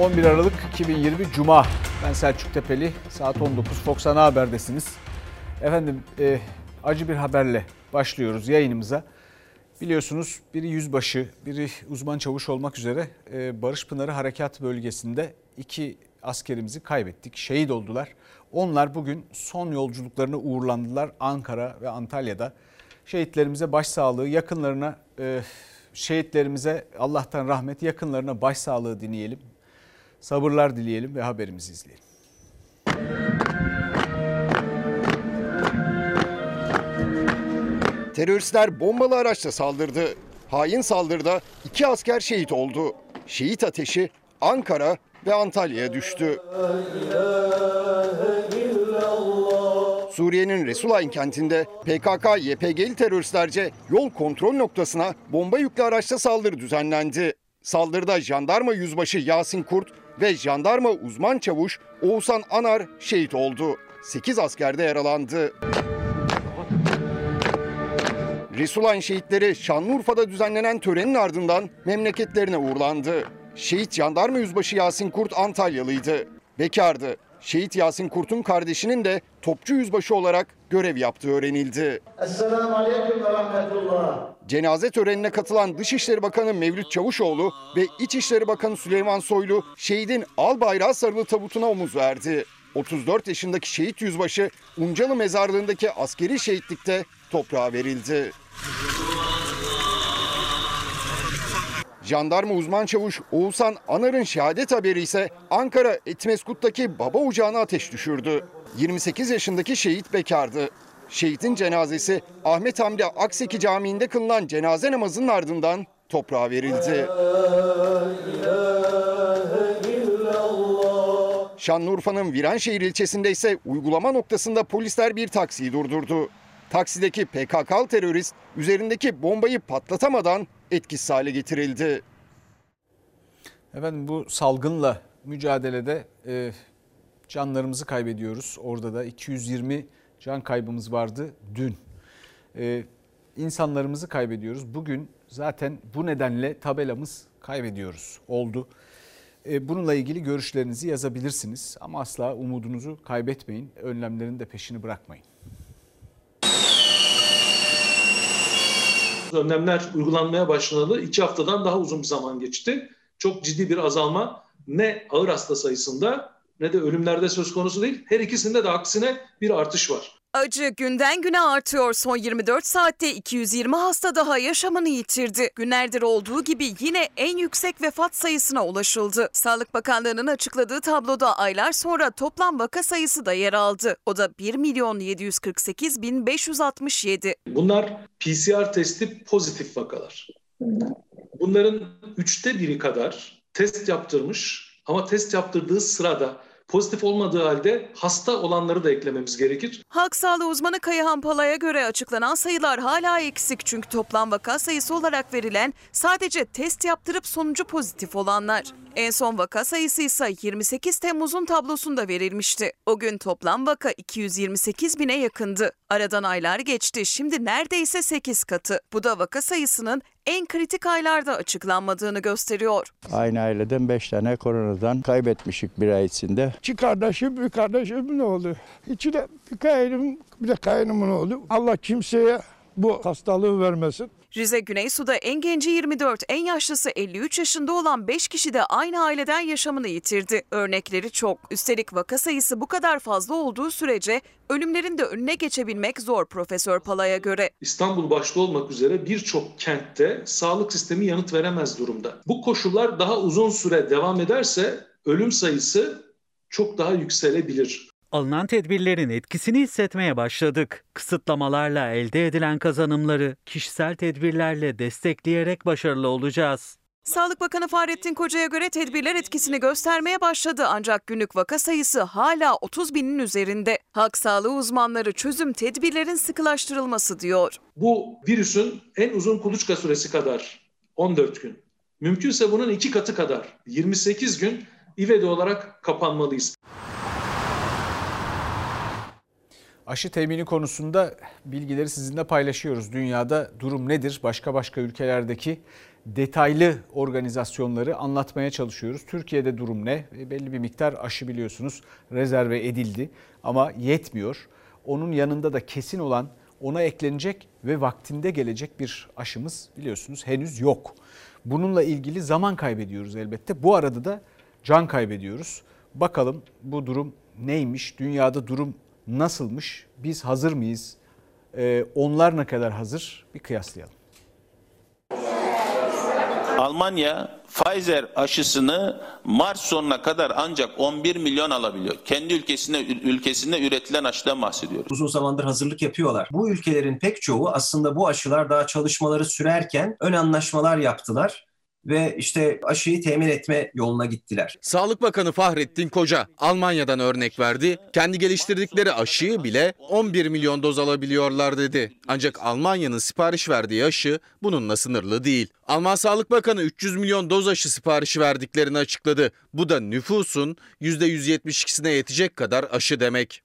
11 Aralık 2020 Cuma. Ben Selçuk Tepeli. Saat 19 Fox Ana Haber'desiniz. Efendim e, acı bir haberle başlıyoruz yayınımıza. Biliyorsunuz biri yüzbaşı, biri uzman çavuş olmak üzere e, Barış Pınarı Harekat Bölgesi'nde iki askerimizi kaybettik. Şehit oldular. Onlar bugün son yolculuklarını uğurlandılar Ankara ve Antalya'da. Şehitlerimize başsağlığı, yakınlarına e, şehitlerimize Allah'tan rahmet, yakınlarına başsağlığı dileyelim. Sabırlar dileyelim ve haberimizi izleyelim. Teröristler bombalı araçla saldırdı. Hain saldırıda iki asker şehit oldu. Şehit ateşi Ankara ve Antalya'ya düştü. Suriye'nin Resulayn kentinde PKK-YPG'li teröristlerce yol kontrol noktasına bomba yüklü araçla saldırı düzenlendi. Saldırıda jandarma yüzbaşı Yasin Kurt ve jandarma uzman çavuş Oğuzhan Anar şehit oldu. 8 asker de yaralandı. Resulayn şehitleri Şanlıurfa'da düzenlenen törenin ardından memleketlerine uğurlandı. Şehit jandarma yüzbaşı Yasin Kurt Antalyalıydı. Bekardı. Şehit Yasin Kurt'un kardeşinin de topçu yüzbaşı olarak görev yaptığı öğrenildi. Esselamu Aleyküm ve Rahmetullah. Cenaze törenine katılan Dışişleri Bakanı Mevlüt Çavuşoğlu ve İçişleri Bakanı Süleyman Soylu şehidin al bayrağı sarılı tabutuna omuz verdi. 34 yaşındaki şehit yüzbaşı Uncalı mezarlığındaki askeri şehitlikte toprağa verildi. Jandarma uzman çavuş Oğuzhan Anar'ın şehadet haberi ise Ankara Etmeskut'taki baba ocağına ateş düşürdü. 28 yaşındaki şehit bekardı. Şehitin cenazesi Ahmet Hamdi Akseki Camii'nde kılınan cenaze namazının ardından toprağa verildi. Şanlıurfa'nın Viranşehir ilçesinde ise uygulama noktasında polisler bir taksiyi durdurdu. Taksideki PKK'lı terörist üzerindeki bombayı patlatamadan etkisiz hale getirildi. Efendim bu salgınla mücadelede e, canlarımızı kaybediyoruz. Orada da 220 can kaybımız vardı dün. E, insanlarımızı kaybediyoruz. Bugün zaten bu nedenle tabelamız kaybediyoruz oldu. E, bununla ilgili görüşlerinizi yazabilirsiniz ama asla umudunuzu kaybetmeyin. Önlemlerin de peşini bırakmayın. Önlemler uygulanmaya başlanalı iki haftadan daha uzun bir zaman geçti. Çok ciddi bir azalma ne ağır hasta sayısında ne de ölümlerde söz konusu değil. Her ikisinde de aksine bir artış var. Acı günden güne artıyor. Son 24 saatte 220 hasta daha yaşamını yitirdi. Günlerdir olduğu gibi yine en yüksek vefat sayısına ulaşıldı. Sağlık Bakanlığı'nın açıkladığı tabloda aylar sonra toplam vaka sayısı da yer aldı. O da 1 milyon 748 bin 567. Bunlar PCR testi pozitif vakalar. Bunların üçte biri kadar test yaptırmış ama test yaptırdığı sırada pozitif olmadığı halde hasta olanları da eklememiz gerekir. Halk sağlığı uzmanı Kayahan Pala'ya göre açıklanan sayılar hala eksik çünkü toplam vaka sayısı olarak verilen sadece test yaptırıp sonucu pozitif olanlar. En son vaka sayısı ise 28 Temmuz'un tablosunda verilmişti. O gün toplam vaka 228 bine yakındı. Aradan aylar geçti. Şimdi neredeyse 8 katı. Bu da vaka sayısının en kritik aylarda açıklanmadığını gösteriyor. Aynı aileden 5 tane koronadan kaybetmişik bir ay içinde. İki kardeşim, bir kardeşim ne oldu? İçi de bir kayınım, bir de kayınımın oldu. Allah kimseye bu hastalığı vermesin. Rize Güneysu'da en genci 24, en yaşlısı 53 yaşında olan 5 kişi de aynı aileden yaşamını yitirdi. Örnekleri çok. Üstelik vaka sayısı bu kadar fazla olduğu sürece ölümlerin de önüne geçebilmek zor Profesör Pala'ya göre. İstanbul başta olmak üzere birçok kentte sağlık sistemi yanıt veremez durumda. Bu koşullar daha uzun süre devam ederse ölüm sayısı çok daha yükselebilir. Alınan tedbirlerin etkisini hissetmeye başladık. Kısıtlamalarla elde edilen kazanımları kişisel tedbirlerle destekleyerek başarılı olacağız. Sağlık Bakanı Fahrettin Koca'ya göre tedbirler etkisini göstermeye başladı ancak günlük vaka sayısı hala 30 binin üzerinde. Halk sağlığı uzmanları çözüm tedbirlerin sıkılaştırılması diyor. Bu virüsün en uzun kuluçka süresi kadar 14 gün. Mümkünse bunun iki katı kadar 28 gün ivedi olarak kapanmalıyız. Aşı temini konusunda bilgileri sizinle paylaşıyoruz. Dünyada durum nedir? Başka başka ülkelerdeki detaylı organizasyonları anlatmaya çalışıyoruz. Türkiye'de durum ne? E, belli bir miktar aşı biliyorsunuz rezerve edildi ama yetmiyor. Onun yanında da kesin olan ona eklenecek ve vaktinde gelecek bir aşımız biliyorsunuz henüz yok. Bununla ilgili zaman kaybediyoruz elbette. Bu arada da can kaybediyoruz. Bakalım bu durum neymiş? Dünyada durum nasılmış? Biz hazır mıyız? Ee, onlar ne kadar hazır? Bir kıyaslayalım. Almanya Pfizer aşısını Mart sonuna kadar ancak 11 milyon alabiliyor. Kendi ülkesinde ülkesinde üretilen aşıdan bahsediyoruz. Uzun zamandır hazırlık yapıyorlar. Bu ülkelerin pek çoğu aslında bu aşılar daha çalışmaları sürerken ön anlaşmalar yaptılar ve işte aşıyı temin etme yoluna gittiler. Sağlık Bakanı Fahrettin Koca Almanya'dan örnek verdi. Kendi geliştirdikleri aşıyı bile 11 milyon doz alabiliyorlar dedi. Ancak Almanya'nın sipariş verdiği aşı bununla sınırlı değil. Alman Sağlık Bakanı 300 milyon doz aşı siparişi verdiklerini açıkladı. Bu da nüfusun %172'sine yetecek kadar aşı demek.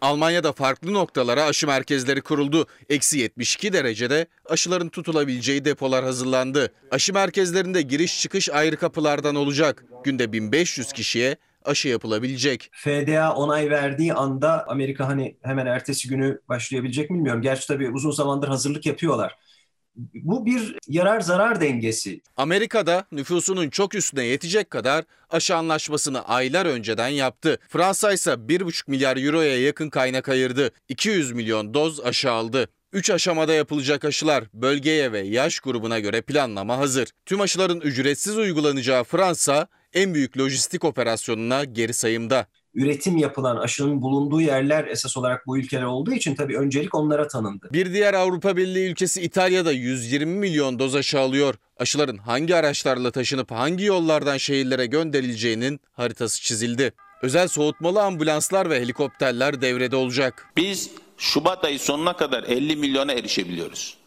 Almanya'da farklı noktalara aşı merkezleri kuruldu. Eksi 72 derecede aşıların tutulabileceği depolar hazırlandı. Aşı merkezlerinde giriş çıkış ayrı kapılardan olacak. Günde 1500 kişiye aşı yapılabilecek. FDA onay verdiği anda Amerika hani hemen ertesi günü başlayabilecek mi bilmiyorum. Gerçi tabii uzun zamandır hazırlık yapıyorlar. Bu bir yarar zarar dengesi. Amerika'da nüfusunun çok üstüne yetecek kadar aşı anlaşmasını aylar önceden yaptı. Fransa ise 1,5 milyar euroya yakın kaynak ayırdı. 200 milyon doz aşı aldı. 3 aşamada yapılacak aşılar bölgeye ve yaş grubuna göre planlama hazır. Tüm aşıların ücretsiz uygulanacağı Fransa en büyük lojistik operasyonuna geri sayımda üretim yapılan aşının bulunduğu yerler esas olarak bu ülkeler olduğu için tabii öncelik onlara tanındı. Bir diğer Avrupa Birliği ülkesi İtalya'da 120 milyon doz aşı alıyor. Aşıların hangi araçlarla taşınıp hangi yollardan şehirlere gönderileceğinin haritası çizildi. Özel soğutmalı ambulanslar ve helikopterler devrede olacak. Biz Şubat ayı sonuna kadar 50 milyona erişebiliyoruz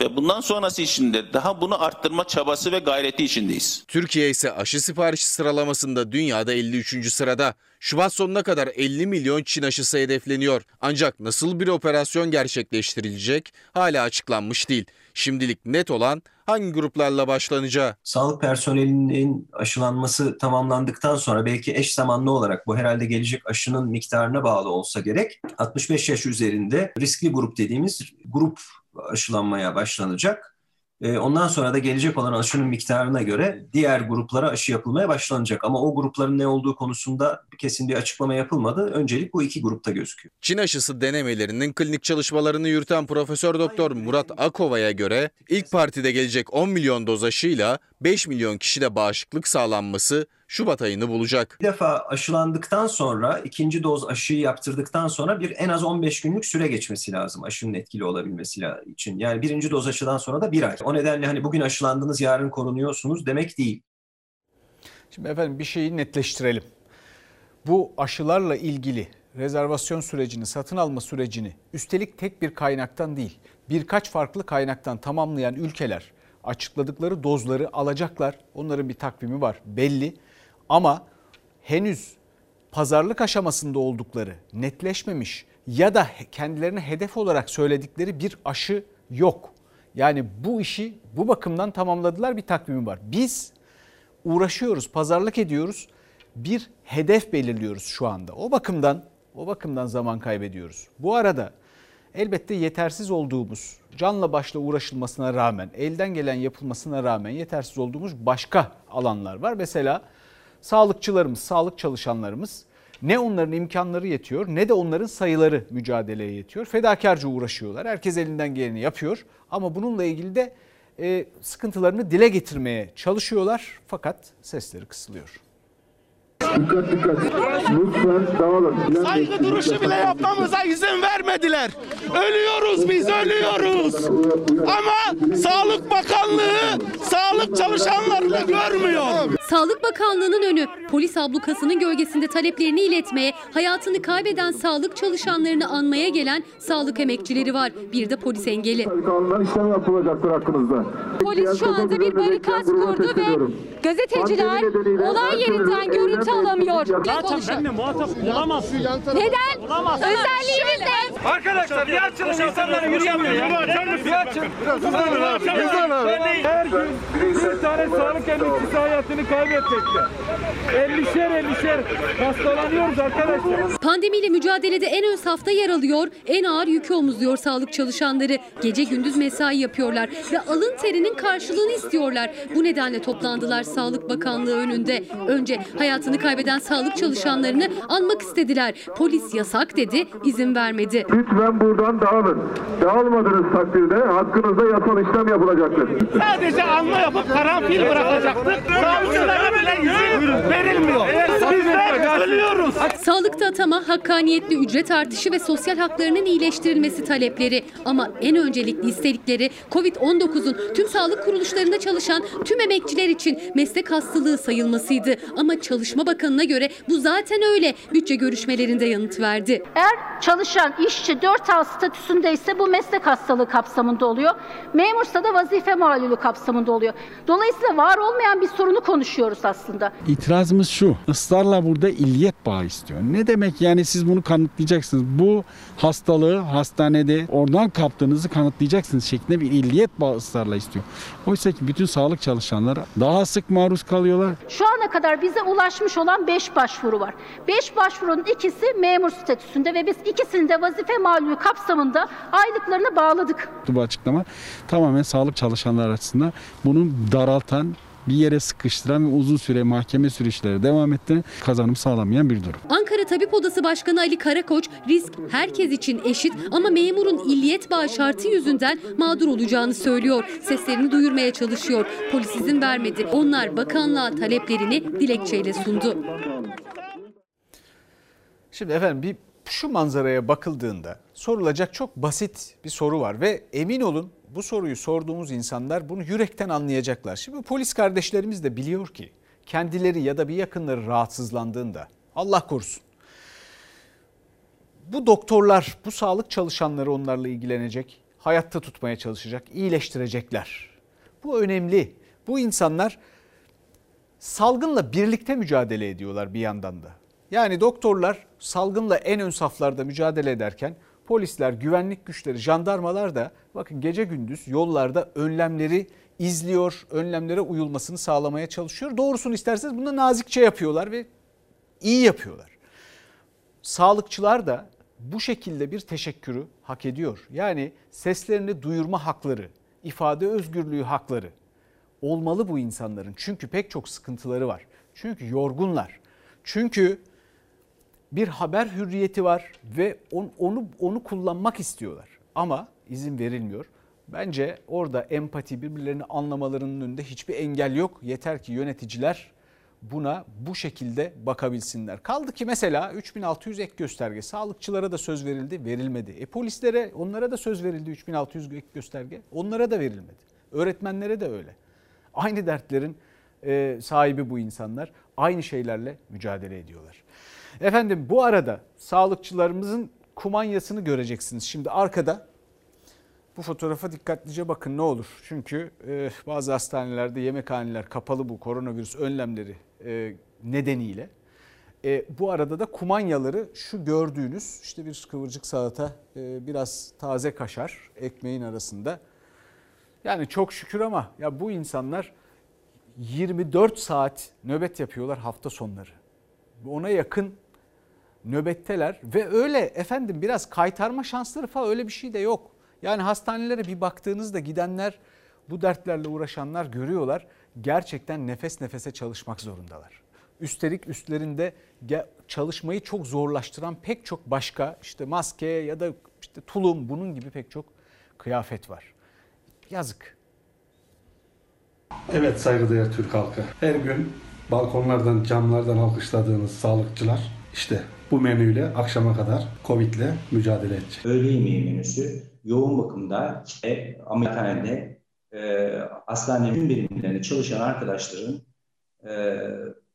ve bundan sonrası için de daha bunu arttırma çabası ve gayreti içindeyiz. Türkiye ise aşı siparişi sıralamasında dünyada 53. sırada. Şubat sonuna kadar 50 milyon Çin aşısı hedefleniyor. Ancak nasıl bir operasyon gerçekleştirilecek hala açıklanmış değil. Şimdilik net olan hangi gruplarla başlanacağı. Sağlık personelinin aşılanması tamamlandıktan sonra belki eş zamanlı olarak bu herhalde gelecek aşının miktarına bağlı olsa gerek 65 yaş üzerinde riskli grup dediğimiz grup aşılanmaya başlanacak. Ee, ondan sonra da gelecek olan aşının miktarına göre diğer gruplara aşı yapılmaya başlanacak. Ama o grupların ne olduğu konusunda kesin bir açıklama yapılmadı. Öncelik bu iki grupta gözüküyor. Çin aşısı denemelerinin klinik çalışmalarını yürüten Profesör Doktor Murat Akova'ya göre ilk partide gelecek 10 milyon doz aşıyla 5 milyon kişide bağışıklık sağlanması Şubat ayını bulacak. Bir defa aşılandıktan sonra ikinci doz aşıyı yaptırdıktan sonra bir en az 15 günlük süre geçmesi lazım aşının etkili olabilmesi için. Yani birinci doz aşıdan sonra da bir ay. O nedenle hani bugün aşılandınız yarın korunuyorsunuz demek değil. Şimdi efendim bir şeyi netleştirelim. Bu aşılarla ilgili rezervasyon sürecini, satın alma sürecini üstelik tek bir kaynaktan değil birkaç farklı kaynaktan tamamlayan ülkeler açıkladıkları dozları alacaklar. Onların bir takvimi var belli ama henüz pazarlık aşamasında oldukları netleşmemiş ya da kendilerine hedef olarak söyledikleri bir aşı yok. Yani bu işi bu bakımdan tamamladılar bir takvimi var. Biz uğraşıyoruz, pazarlık ediyoruz. Bir hedef belirliyoruz şu anda. O bakımdan o bakımdan zaman kaybediyoruz. Bu arada elbette yetersiz olduğumuz, canla başla uğraşılmasına rağmen, elden gelen yapılmasına rağmen yetersiz olduğumuz başka alanlar var. Mesela sağlıkçılarımız, sağlık çalışanlarımız ne onların imkanları yetiyor ne de onların sayıları mücadeleye yetiyor. Fedakarca uğraşıyorlar. Herkes elinden geleni yapıyor ama bununla ilgili de e, sıkıntılarını dile getirmeye çalışıyorlar fakat sesleri kısılıyor. Dikkat dikkat. Lütfen dağılın. Saygı duruşu bile yapmamıza izin vermediler. Ölüyoruz biz ölüyoruz. Ama Sağlık Bakanlığı sağlık çalışanlarını görmüyor. Sağlık Bakanlığı'nın önü polis ablukasının gölgesinde taleplerini iletmeye, hayatını kaybeden sağlık çalışanlarını anmaya gelen sağlık emekçileri var. Bir de polis engeli. Kanundan işlem yapılacaktır hakkınızda. Polis şu anda bir barikat kurdu ve gazeteciler olay yerinden görüntü alamıyor. Zaten benimle muhatap olamazsın. Neden? Özelliğimiz ne? Arkadaşlar bir açın insanları yürüyemiyor ya. Bir açın. Her gün bir tane sağlık emekçisi hayatını kaybetmekte. 50'şer 50'şer hastalanıyoruz arkadaşlar. Pandemiyle mücadelede en ön safta yer alıyor, en ağır yükü omuzluyor sağlık çalışanları. Gece gündüz mesai yapıyorlar ve alın terinin karşılığını istiyorlar. Bu nedenle toplandılar Sağlık Bakanlığı önünde. Önce hayatını kaybeden sağlık çalışanlarını anmak istediler. Polis yasak dedi, izin vermedi. Lütfen buradan dağılın. Dağılmadığınız takdirde hakkınızda yasal işlem yapılacaktır. Sadece anma yapıp karanfil bırakacaktık. Sağlıkçılara bile izin. Sağlıkta atama, hakkaniyetli ücret artışı ve sosyal haklarının iyileştirilmesi talepleri. Ama en öncelikli istedikleri Covid-19'un tüm sağlık kuruluşlarında çalışan tüm emekçiler için meslek hastalığı sayılmasıydı. Ama Çalışma Bakanı'na göre bu zaten öyle. Bütçe görüşmelerinde yanıt verdi. Eğer çalışan işçi 4A statüsündeyse bu meslek hastalığı kapsamında oluyor. Memursa da vazife malulü kapsamında oluyor. Dolayısıyla var olmayan bir sorunu konuşuyoruz aslında. İtirazımız şu. ısrarla burada illiyet bağı istiyor. Ne demek yani siz bunu kanıtlayacaksınız. Bu hastalığı hastanede oradan kaptığınızı kanıtlayacaksınız şeklinde bir illiyet bağı ısrarla istiyor. Oysa ki bütün sağlık çalışanları daha sık maruz kalıyorlar. Şu ana kadar bize ulaşmış olan 5 başvuru var. 5 başvurunun ikisi memur statüsünde ve biz ikisini de vazife malulü kapsamında aylıklarını bağladık. Bu açıklama tamamen sağlık çalışanları açısından bunu daraltan bir yere sıkıştıran ve uzun süre mahkeme süreçleri devam ettiren kazanım sağlamayan bir durum. Ankara Tabip Odası Başkanı Ali Karakoç risk herkes için eşit ama memurun illiyet bağı şartı yüzünden mağdur olacağını söylüyor. Seslerini duyurmaya çalışıyor. Polis izin vermedi. Onlar bakanlığa taleplerini dilekçeyle sundu. Şimdi efendim bir şu manzaraya bakıldığında sorulacak çok basit bir soru var ve emin olun bu soruyu sorduğumuz insanlar bunu yürekten anlayacaklar. Şimdi polis kardeşlerimiz de biliyor ki kendileri ya da bir yakınları rahatsızlandığında Allah korusun. Bu doktorlar, bu sağlık çalışanları onlarla ilgilenecek, hayatta tutmaya çalışacak, iyileştirecekler. Bu önemli. Bu insanlar salgınla birlikte mücadele ediyorlar bir yandan da. Yani doktorlar salgınla en ön saflarda mücadele ederken polisler, güvenlik güçleri, jandarmalar da bakın gece gündüz yollarda önlemleri izliyor, önlemlere uyulmasını sağlamaya çalışıyor. Doğrusunu isterseniz bunu nazikçe yapıyorlar ve iyi yapıyorlar. Sağlıkçılar da bu şekilde bir teşekkürü hak ediyor. Yani seslerini duyurma hakları, ifade özgürlüğü hakları olmalı bu insanların. Çünkü pek çok sıkıntıları var. Çünkü yorgunlar. Çünkü bir haber hürriyeti var ve onu onu kullanmak istiyorlar. Ama izin verilmiyor. Bence orada empati birbirlerini anlamalarının önünde hiçbir engel yok. Yeter ki yöneticiler buna bu şekilde bakabilsinler. Kaldı ki mesela 3600 ek gösterge sağlıkçılara da söz verildi, verilmedi. E polislere onlara da söz verildi 3600 ek gösterge, onlara da verilmedi. Öğretmenlere de öyle. Aynı dertlerin e, sahibi bu insanlar. Aynı şeylerle mücadele ediyorlar. Efendim bu arada sağlıkçılarımızın kumanyasını göreceksiniz. Şimdi arkada bu fotoğrafa dikkatlice bakın ne olur. Çünkü e, bazı hastanelerde yemekhaneler kapalı bu koronavirüs önlemleri e, nedeniyle. E, bu arada da kumanyaları şu gördüğünüz işte bir kıvırcık salata, e, biraz taze kaşar ekmeğin arasında. Yani çok şükür ama ya bu insanlar 24 saat nöbet yapıyorlar hafta sonları. Ona yakın nöbetteler ve öyle efendim biraz kaytarma şansları falan öyle bir şey de yok. Yani hastanelere bir baktığınızda gidenler bu dertlerle uğraşanlar görüyorlar. Gerçekten nefes nefese çalışmak zorundalar. Üstelik üstlerinde çalışmayı çok zorlaştıran pek çok başka işte maske ya da işte tulum bunun gibi pek çok kıyafet var. Yazık. Evet saygıdeğer Türk halkı. Her gün balkonlardan, camlardan alkışladığınız sağlıkçılar işte bu menüyle akşama kadar Covid'le mücadele edecek. Öğle yemeği menüsü yoğun bakımda işte ameliyathanede e, hastanenin birimlerinde çalışan arkadaşların e,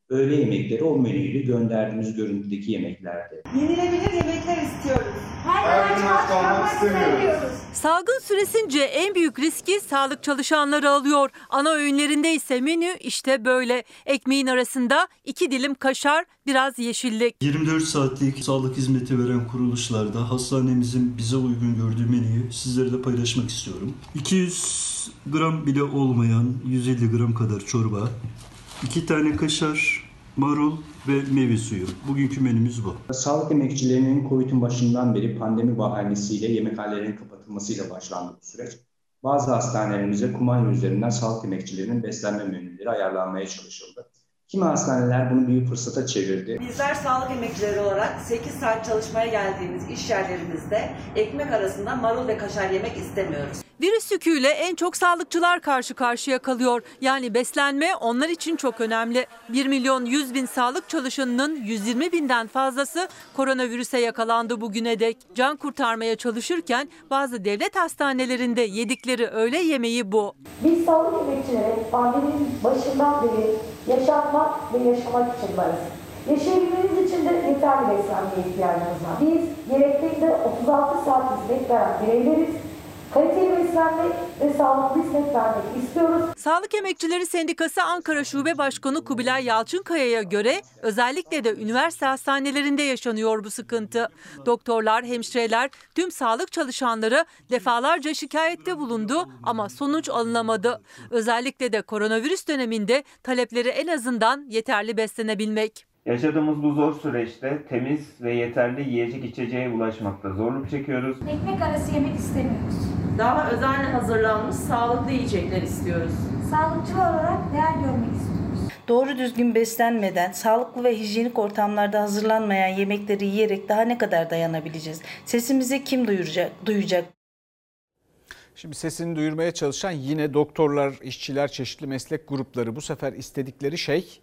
öğle yemekleri o menüyle gönderdiğimiz görüntüdeki yemeklerde. Yenilebilir yemekler istiyoruz. Her gün aç kalmak istemiyoruz. Salgın süresince en büyük riski sağlık çalışanları alıyor. Ana öğünlerinde ise menü işte böyle. Ekmeğin arasında iki dilim kaşar, biraz yeşillik. 24 saatlik sağlık hizmeti veren kuruluşlarda hastanemizin bize uygun gördüğü menüyü sizlerle de paylaşmak istiyorum. 200 gram bile olmayan 150 gram kadar çorba, 2 tane kaşar, marul ve meyve suyu. Bugünkü menümüz bu. Sağlık emekçilerinin COVID'in başından beri pandemi bahanesiyle yemekhanelerin kapatılmasıyla başlandı bu süreç. Bazı hastanelerimize kumanya üzerinden sağlık emekçilerinin beslenme menüleri ayarlanmaya çalışıldı. Kimi hastaneler bunu bir fırsata çevirdi. Bizler sağlık emekçileri olarak 8 saat çalışmaya geldiğimiz iş yerlerimizde ekmek arasında marul ve kaşar yemek istemiyoruz. Virüs yüküyle en çok sağlıkçılar karşı karşıya kalıyor. Yani beslenme onlar için çok önemli. 1 milyon 100 bin sağlık çalışanının 120 binden fazlası koronavirüse yakalandı bugüne dek. Can kurtarmaya çalışırken bazı devlet hastanelerinde yedikleri öğle yemeği bu. Biz sağlık emekçileri pandeminin başından beri yaşatmak ve yaşamak için varız. Yaşayabilmeniz için de yeterli beslenmeye ihtiyacımız var. Biz gerektiğinde 36 saat hizmet veren bireyleriz. Kaliteli beslenmek ve sağlıklı hizmet vermek istiyoruz. Sağlık Emekçileri Sendikası Ankara Şube Başkanı Kubilay Yalçınkaya'ya göre özellikle de üniversite hastanelerinde yaşanıyor bu sıkıntı. Doktorlar, hemşireler, tüm sağlık çalışanları defalarca şikayette bulundu ama sonuç alınamadı. Özellikle de koronavirüs döneminde talepleri en azından yeterli beslenebilmek. Yaşadığımız bu zor süreçte temiz ve yeterli yiyecek içeceğe ulaşmakta zorluk çekiyoruz. Ekmek arası yemek istemiyoruz. Daha özenle hazırlanmış sağlıklı yiyecekler istiyoruz. Sağlıkçılar olarak değer görmek istiyoruz. Doğru düzgün beslenmeden, sağlıklı ve hijyenik ortamlarda hazırlanmayan yemekleri yiyerek daha ne kadar dayanabileceğiz? Sesimizi kim duyuracak, duyacak? Şimdi sesini duyurmaya çalışan yine doktorlar, işçiler, çeşitli meslek grupları bu sefer istedikleri şey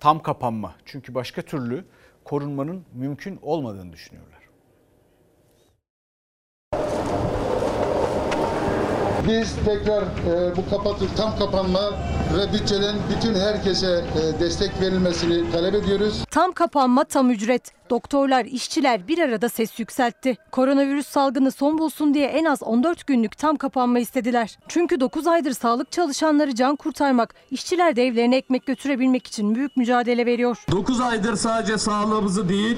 tam kapanma. Çünkü başka türlü korunmanın mümkün olmadığını düşünüyorlar. Biz tekrar e, bu kapatır tam kapanma ve bütçeden bütün herkese e, destek verilmesini talep ediyoruz. Tam kapanma tam ücret. Doktorlar, işçiler bir arada ses yükseltti. Koronavirüs salgını son bulsun diye en az 14 günlük tam kapanma istediler. Çünkü 9 aydır sağlık çalışanları can kurtarmak, işçiler de evlerine ekmek götürebilmek için büyük mücadele veriyor. 9 aydır sadece sağlığımızı değil,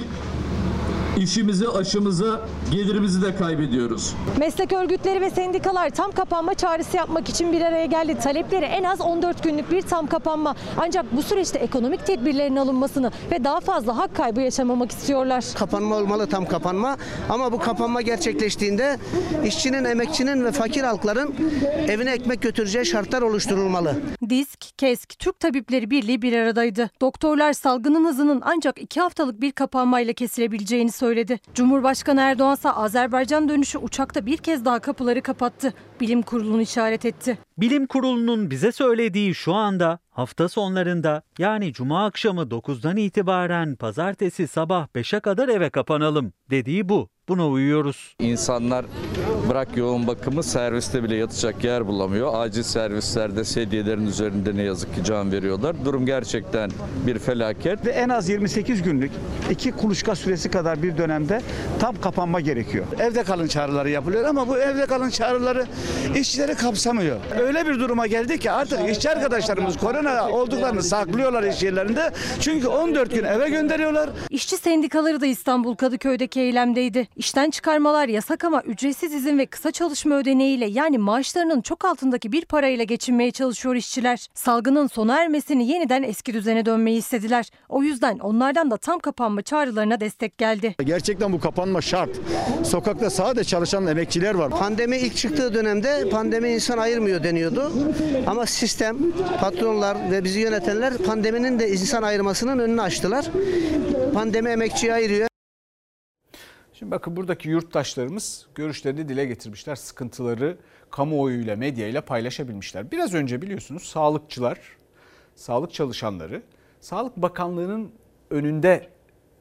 işimizi, aşımızı, gelirimizi de kaybediyoruz. Meslek örgütleri ve sendikalar tam kapanma çağrısı yapmak için bir araya geldi. Talepleri en az 14 günlük bir tam kapanma. Ancak bu süreçte ekonomik tedbirlerin alınmasını ve daha fazla hak kaybı yaşamamak istiyorlar. Kapanma olmalı tam kapanma ama bu kapanma gerçekleştiğinde işçinin, emekçinin ve fakir halkların evine ekmek götüreceği şartlar oluşturulmalı. Disk, KESK, Türk Tabipleri Birliği bir aradaydı. Doktorlar salgının hızının ancak iki haftalık bir kapanmayla kesilebileceğini söyledi. Cumhurbaşkanı Erdoğan ise Azerbaycan dönüşü uçakta bir kez daha kapıları kapattı. Bilim kurulunu işaret etti. Bilim kurulunun bize söylediği şu anda hafta sonlarında yani cuma akşamı 9'dan itibaren pazartesi sabah 5'e kadar eve kapanalım dediği bu. Buna uyuyoruz. İnsanlar bırak yoğun bakımı serviste bile yatacak yer bulamıyor. Acil servislerde sedyelerin üzerinde ne yazık ki can veriyorlar. Durum gerçekten bir felaket. Ve en az 28 günlük iki kuluçka süresi kadar bir dönemde tam kapanma gerekiyor. Evde kalın çağrıları yapılıyor ama bu evde kalın çağrıları işçileri kapsamıyor. Öyle bir duruma geldi ki artık işçi arkadaşlarımız korona olduklarını saklıyorlar iş yerlerinde. Çünkü 14 gün eve gönderiyorlar. İşçi sendikaları da İstanbul Kadıköy'deki eylemdeydi. İşten çıkarmalar yasak ama ücretsiz izin ve kısa çalışma ödeneğiyle yani maaşlarının çok altındaki bir parayla geçinmeye çalışıyor işçiler. Salgının sona ermesini yeniden eski düzene dönmeyi istediler. O yüzden onlardan da tam kapanma çağrılarına destek geldi. Gerçekten bu kapanma şart. Sokakta sadece çalışan emekçiler var. Pandemi ilk çıktığı dönemde pandemi insan ayırmıyor deniyordu. Ama sistem, patronlar ve bizi yönetenler pandeminin de insan ayırmasının önünü açtılar. Pandemi emekçiyi ayırıyor. Şimdi bakın buradaki yurttaşlarımız görüşlerini dile getirmişler. Sıkıntıları kamuoyuyla, medyayla paylaşabilmişler. Biraz önce biliyorsunuz sağlıkçılar, sağlık çalışanları Sağlık Bakanlığı'nın önünde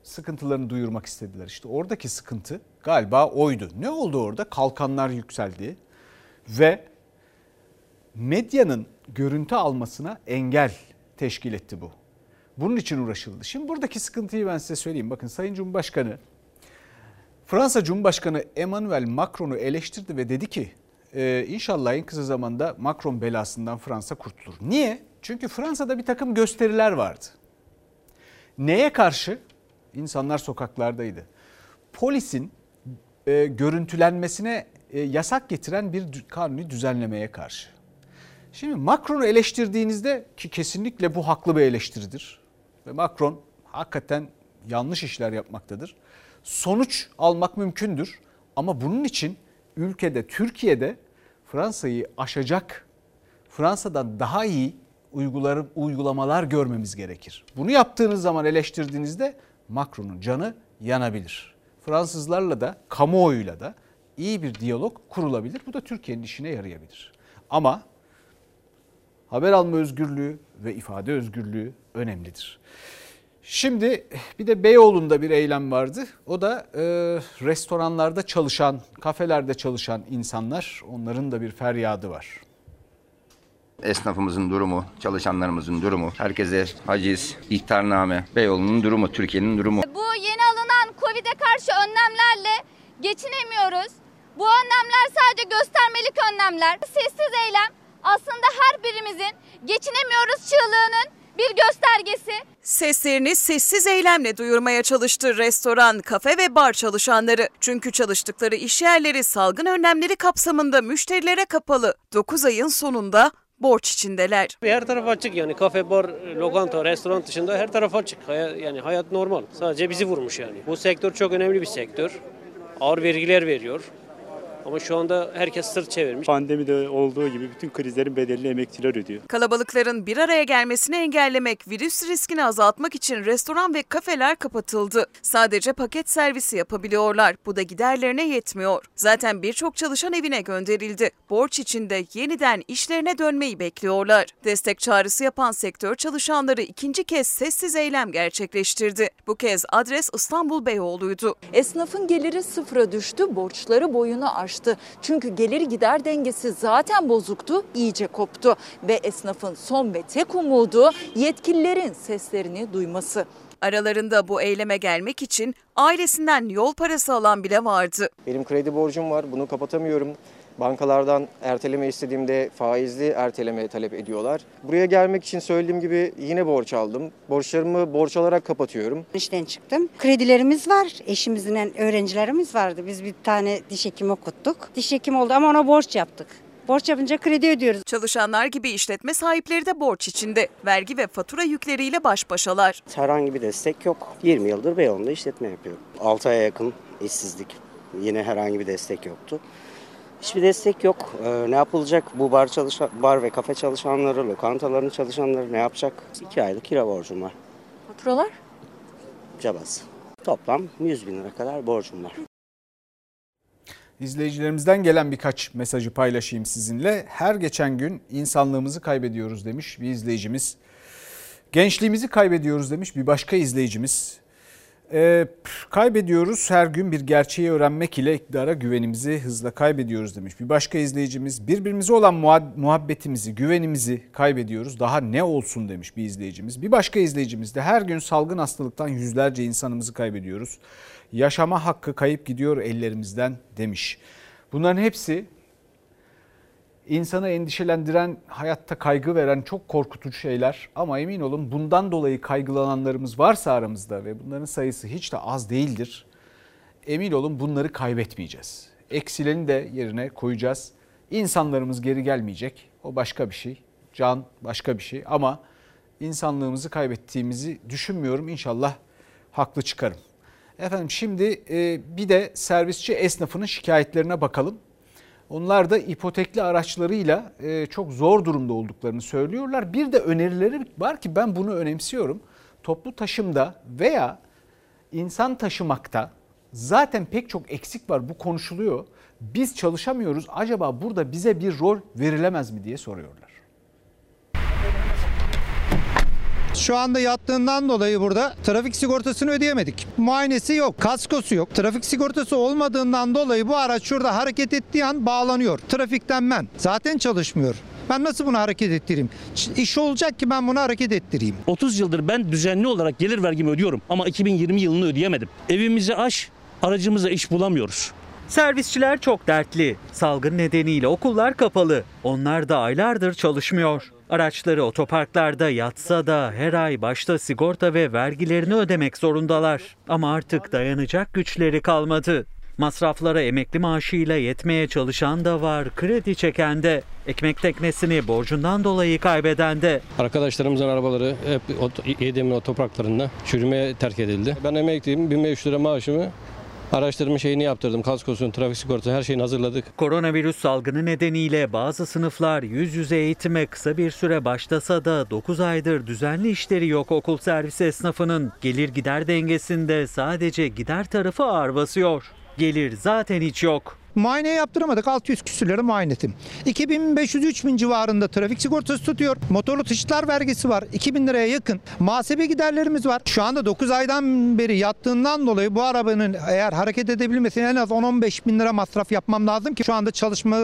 sıkıntılarını duyurmak istediler. İşte oradaki sıkıntı galiba oydu. Ne oldu orada? Kalkanlar yükseldi ve medyanın görüntü almasına engel teşkil etti bu. Bunun için uğraşıldı. Şimdi buradaki sıkıntıyı ben size söyleyeyim. Bakın Sayın Cumhurbaşkanı Fransa Cumhurbaşkanı Emmanuel Macron'u eleştirdi ve dedi ki e, inşallah en kısa zamanda Macron belasından Fransa kurtulur. Niye? Çünkü Fransa'da bir takım gösteriler vardı. Neye karşı? İnsanlar sokaklardaydı. Polisin e, görüntülenmesine e, yasak getiren bir kanuni düzenlemeye karşı. Şimdi Macron'u eleştirdiğinizde ki kesinlikle bu haklı bir eleştiridir. Ve Macron hakikaten yanlış işler yapmaktadır. Sonuç almak mümkündür ama bunun için ülkede Türkiye'de Fransa'yı aşacak Fransa'dan daha iyi uygular, uygulamalar görmemiz gerekir. Bunu yaptığınız zaman eleştirdiğinizde Macron'un canı yanabilir. Fransızlarla da kamuoyuyla da iyi bir diyalog kurulabilir. Bu da Türkiye'nin işine yarayabilir. Ama haber alma özgürlüğü ve ifade özgürlüğü önemlidir. Şimdi bir de Beyoğlu'nda bir eylem vardı. O da e, restoranlarda çalışan, kafelerde çalışan insanlar. Onların da bir feryadı var. Esnafımızın durumu, çalışanlarımızın durumu, herkese haciz, ihtarname, Beyoğlu'nun durumu, Türkiye'nin durumu. Bu yeni alınan Covid'e karşı önlemlerle geçinemiyoruz. Bu önlemler sadece göstermelik önlemler. Sessiz eylem aslında her birimizin geçinemiyoruz çığlığının bir göstergesi. Seslerini sessiz eylemle duyurmaya çalıştı restoran, kafe ve bar çalışanları. Çünkü çalıştıkları iş yerleri salgın önlemleri kapsamında müşterilere kapalı. 9 ayın sonunda borç içindeler. Her taraf açık yani kafe, bar, lokanta, restoran dışında her taraf açık. Hayat, yani hayat normal. Sadece bizi vurmuş yani. Bu sektör çok önemli bir sektör. Ağır vergiler veriyor. Ama şu anda herkes sırt çevirmiş. Pandemide olduğu gibi bütün krizlerin bedelini emekçiler ödüyor. Kalabalıkların bir araya gelmesini engellemek, virüs riskini azaltmak için restoran ve kafeler kapatıldı. Sadece paket servisi yapabiliyorlar. Bu da giderlerine yetmiyor. Zaten birçok çalışan evine gönderildi. Borç içinde yeniden işlerine dönmeyi bekliyorlar. Destek çağrısı yapan sektör çalışanları ikinci kez sessiz eylem gerçekleştirdi. Bu kez adres İstanbul Beyoğlu'ydu. Esnafın geliri sıfıra düştü, borçları boyunu aştı. Çünkü gelir gider dengesi zaten bozuktu, iyice koptu. Ve esnafın son ve tek umudu yetkililerin seslerini duyması. Aralarında bu eyleme gelmek için ailesinden yol parası alan bile vardı. Benim kredi borcum var, bunu kapatamıyorum. Bankalardan erteleme istediğimde faizli erteleme talep ediyorlar. Buraya gelmek için söylediğim gibi yine borç aldım. Borçlarımı borç alarak kapatıyorum. İşten çıktım. Kredilerimiz var. Eşimizin öğrencilerimiz vardı. Biz bir tane diş hekimi okuttuk. Diş hekimi oldu ama ona borç yaptık. Borç yapınca kredi ödüyoruz. Çalışanlar gibi işletme sahipleri de borç içinde. Vergi ve fatura yükleriyle baş başalar. Herhangi bir destek yok. 20 yıldır Beyoğlu'nda işletme yapıyorum. 6 aya yakın işsizlik. Yine herhangi bir destek yoktu. Hiçbir destek yok. Ee, ne yapılacak? Bu bar çalışan, bar ve kafe çalışanları, lokantaların çalışanları ne yapacak? 2 aylık kira borcum var. Faturalar? Cabası. Toplam 100 bin lira kadar borcum var. İzleyicilerimizden gelen birkaç mesajı paylaşayım sizinle. Her geçen gün insanlığımızı kaybediyoruz demiş bir izleyicimiz. Gençliğimizi kaybediyoruz demiş bir başka izleyicimiz. Ee, kaybediyoruz her gün bir gerçeği öğrenmek ile iktidara güvenimizi hızla kaybediyoruz demiş. Bir başka izleyicimiz birbirimize olan muhabbetimizi, güvenimizi kaybediyoruz. Daha ne olsun demiş bir izleyicimiz. Bir başka izleyicimiz de her gün salgın hastalıktan yüzlerce insanımızı kaybediyoruz. Yaşama hakkı kayıp gidiyor ellerimizden demiş. Bunların hepsi insanı endişelendiren, hayatta kaygı veren çok korkutucu şeyler. Ama emin olun bundan dolayı kaygılananlarımız varsa aramızda ve bunların sayısı hiç de az değildir. Emin olun bunları kaybetmeyeceğiz. Eksileni de yerine koyacağız. İnsanlarımız geri gelmeyecek. O başka bir şey. Can başka bir şey ama insanlığımızı kaybettiğimizi düşünmüyorum. İnşallah haklı çıkarım. Efendim şimdi bir de servisçi esnafının şikayetlerine bakalım. Onlar da ipotekli araçlarıyla çok zor durumda olduklarını söylüyorlar. Bir de önerileri var ki ben bunu önemsiyorum. Toplu taşımda veya insan taşımakta zaten pek çok eksik var bu konuşuluyor. Biz çalışamıyoruz acaba burada bize bir rol verilemez mi diye soruyorlar. Şu anda yattığından dolayı burada trafik sigortasını ödeyemedik. Muayenesi yok, kaskosu yok. Trafik sigortası olmadığından dolayı bu araç şurada hareket ettiği an bağlanıyor. Trafikten men. Zaten çalışmıyor. Ben nasıl bunu hareket ettireyim? İş olacak ki ben bunu hareket ettireyim. 30 yıldır ben düzenli olarak gelir vergimi ödüyorum ama 2020 yılını ödeyemedim. Evimizi aş, aracımıza iş bulamıyoruz. Servisçiler çok dertli. Salgın nedeniyle okullar kapalı. Onlar da aylardır çalışmıyor. Araçları otoparklarda yatsa da her ay başta sigorta ve vergilerini ödemek zorundalar. Ama artık dayanacak güçleri kalmadı. Masraflara emekli maaşıyla yetmeye çalışan da var, kredi çeken de. Ekmek teknesini borcundan dolayı kaybeden de. Arkadaşlarımızın arabaları hep Yedem'in otoparklarında çürümeye terk edildi. Ben emekliyim, 1500 lira maaşımı Araçlarımın şeyini yaptırdım. Kaskosunu, trafik sigortası her şeyini hazırladık. Koronavirüs salgını nedeniyle bazı sınıflar yüz yüze eğitime kısa bir süre başlasa da 9 aydır düzenli işleri yok okul servisi esnafının. Gelir gider dengesinde sadece gider tarafı ağır basıyor. Gelir zaten hiç yok. Muayene yaptıramadık. 600 küsür lira muayenetim. 2500-3000 civarında trafik sigortası tutuyor. Motorlu taşıtlar vergisi var. 2000 liraya yakın. Muhasebe giderlerimiz var. Şu anda 9 aydan beri yattığından dolayı bu arabanın eğer hareket edebilmesi en az 10-15 bin lira masraf yapmam lazım ki şu anda çalışma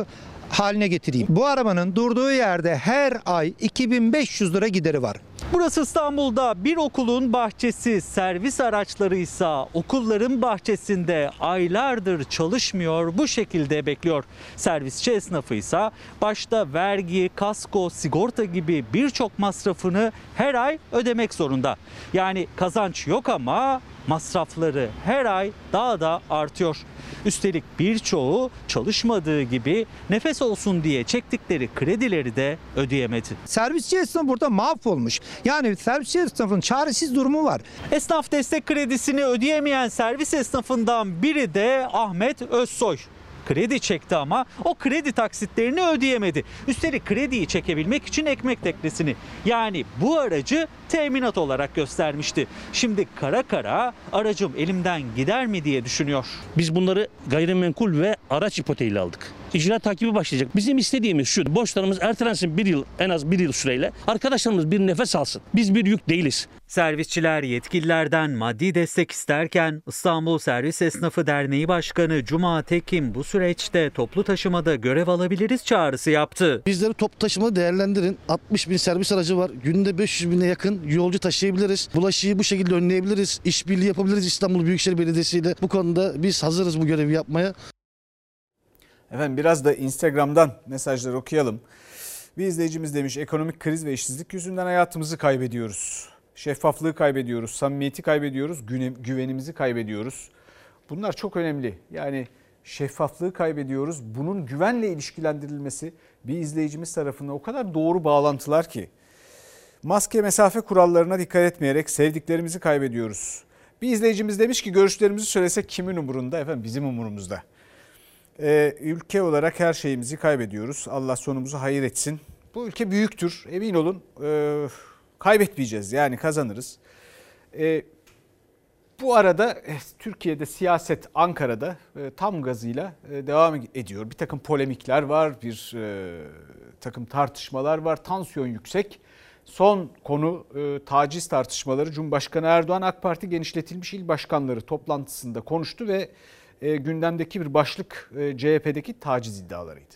haline getireyim. Bu arabanın durduğu yerde her ay 2500 lira gideri var. Burası İstanbul'da bir okulun bahçesi, servis araçları ise okulların bahçesinde aylardır çalışmıyor, bu şekilde bekliyor. Servisçi esnafı ise başta vergi, kasko, sigorta gibi birçok masrafını her ay ödemek zorunda. Yani kazanç yok ama masrafları her ay daha da artıyor. Üstelik birçoğu çalışmadığı gibi nefes olsun diye çektikleri kredileri de ödeyemedi. Servisçi esnaf burada mahvolmuş. Yani servisçi esnafın çaresiz durumu var. Esnaf destek kredisini ödeyemeyen servis esnafından biri de Ahmet Özsoy kredi çekti ama o kredi taksitlerini ödeyemedi. Üstelik krediyi çekebilmek için ekmek teknesini yani bu aracı teminat olarak göstermişti. Şimdi kara kara aracım elimden gider mi diye düşünüyor. Biz bunları gayrimenkul ve araç ipoteğiyle aldık. İcra takibi başlayacak. Bizim istediğimiz şu. Borçlarımız ertelensin bir yıl en az bir yıl süreyle. Arkadaşlarımız bir nefes alsın. Biz bir yük değiliz. Servisçiler yetkililerden maddi destek isterken İstanbul Servis Esnafı Derneği Başkanı Cuma Tekin bu süreçte toplu taşımada görev alabiliriz çağrısı yaptı. Bizleri toplu taşıma değerlendirin. 60 bin servis aracı var. Günde 500 bine yakın yolcu taşıyabiliriz. Bulaşıyı bu şekilde önleyebiliriz. İşbirliği yapabiliriz İstanbul Büyükşehir Belediyesi ile. Bu konuda biz hazırız bu görevi yapmaya. Efendim biraz da Instagram'dan mesajlar okuyalım. Bir izleyicimiz demiş ekonomik kriz ve işsizlik yüzünden hayatımızı kaybediyoruz. Şeffaflığı kaybediyoruz, samimiyeti kaybediyoruz, güvenimizi kaybediyoruz. Bunlar çok önemli. Yani şeffaflığı kaybediyoruz. Bunun güvenle ilişkilendirilmesi bir izleyicimiz tarafından o kadar doğru bağlantılar ki. Maske mesafe kurallarına dikkat etmeyerek sevdiklerimizi kaybediyoruz. Bir izleyicimiz demiş ki görüşlerimizi söylesek kimin umurunda? Efendim bizim umurumuzda. Ee, ülke olarak her şeyimizi kaybediyoruz. Allah sonumuzu hayır etsin. Bu ülke büyüktür emin olun. Ee, kaybetmeyeceğiz yani kazanırız. Ee, bu arada eh, Türkiye'de siyaset Ankara'da e, tam gazıyla e, devam ediyor. Bir takım polemikler var, bir e, takım tartışmalar var, tansiyon yüksek. Son konu e, taciz tartışmaları. Cumhurbaşkanı Erdoğan AK Parti genişletilmiş il başkanları toplantısında konuştu ve e, gündemdeki bir başlık e, CHP'deki taciz iddialarıydı.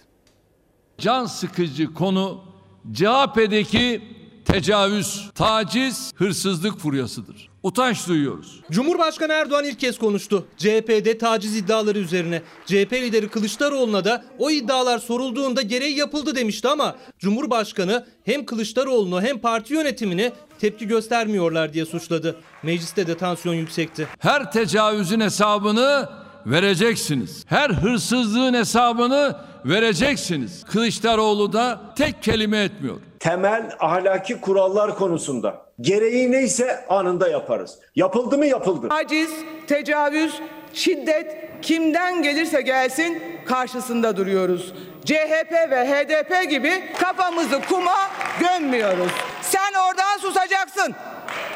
Can sıkıcı konu CHP'deki tecavüz, taciz, hırsızlık furyasıdır. Utanç duyuyoruz. Cumhurbaşkanı Erdoğan ilk kez konuştu. CHP'de taciz iddiaları üzerine. CHP lideri Kılıçdaroğlu'na da o iddialar sorulduğunda gereği yapıldı demişti ama Cumhurbaşkanı hem Kılıçdaroğlu'nu hem parti yönetimini tepki göstermiyorlar diye suçladı. Mecliste de tansiyon yüksekti. Her tecavüzün hesabını vereceksiniz. Her hırsızlığın hesabını vereceksiniz. Kılıçdaroğlu da tek kelime etmiyor. Temel ahlaki kurallar konusunda gereği neyse anında yaparız. Yapıldı mı yapıldı. Taciz, tecavüz, şiddet kimden gelirse gelsin karşısında duruyoruz. CHP ve HDP gibi kafamızı kuma gömmüyoruz. Sen oradan susacaksın.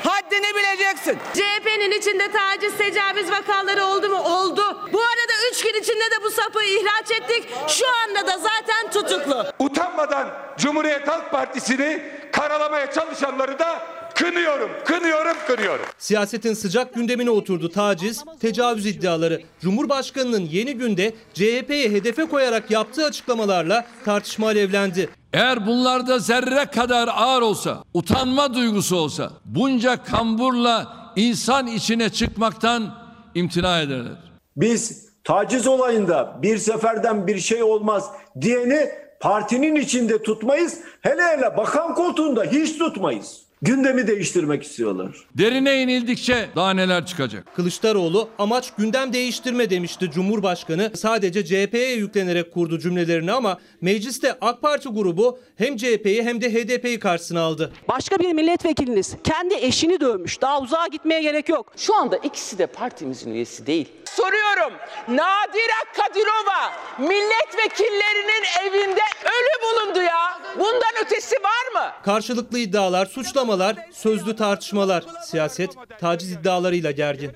Haddini bileceksin. CHP'nin içinde taciz, tecavüz vakaları oldu mu? Oldu. Bu arada üç gün içinde de bu sapı ihraç ettik. Şu anda da zaten tutuklu. Utanmadan Cumhuriyet Halk Partisi'ni karalamaya çalışanları da Kınıyorum, kınıyorum, kınıyorum. Siyasetin sıcak gündemine oturdu taciz, tecavüz iddiaları. Cumhurbaşkanının yeni günde CHP'ye hedefe koyarak yaptığı açıklamalarla tartışma alevlendi. Eğer bunlarda zerre kadar ağır olsa, utanma duygusu olsa, bunca kamburla insan içine çıkmaktan imtina ederler. Biz taciz olayında bir seferden bir şey olmaz diyeni partinin içinde tutmayız. Hele hele bakan koltuğunda hiç tutmayız. Gündemi değiştirmek istiyorlar. Derine inildikçe daha neler çıkacak? Kılıçdaroğlu amaç gündem değiştirme demişti Cumhurbaşkanı. Sadece CHP'ye yüklenerek kurdu cümlelerini ama mecliste AK Parti grubu hem CHP'yi hem de HDP'yi karşısına aldı. Başka bir milletvekiliniz kendi eşini dövmüş. Daha uzağa gitmeye gerek yok. Şu anda ikisi de partimizin üyesi değil. Soruyorum. Nadire Kadirova milletvekillerinin evinde ölü bulundu ya. Bundan ötesi var mı? Karşılıklı iddialar, suçlamalar, sözlü tartışmalar. Siyaset taciz iddialarıyla gergin.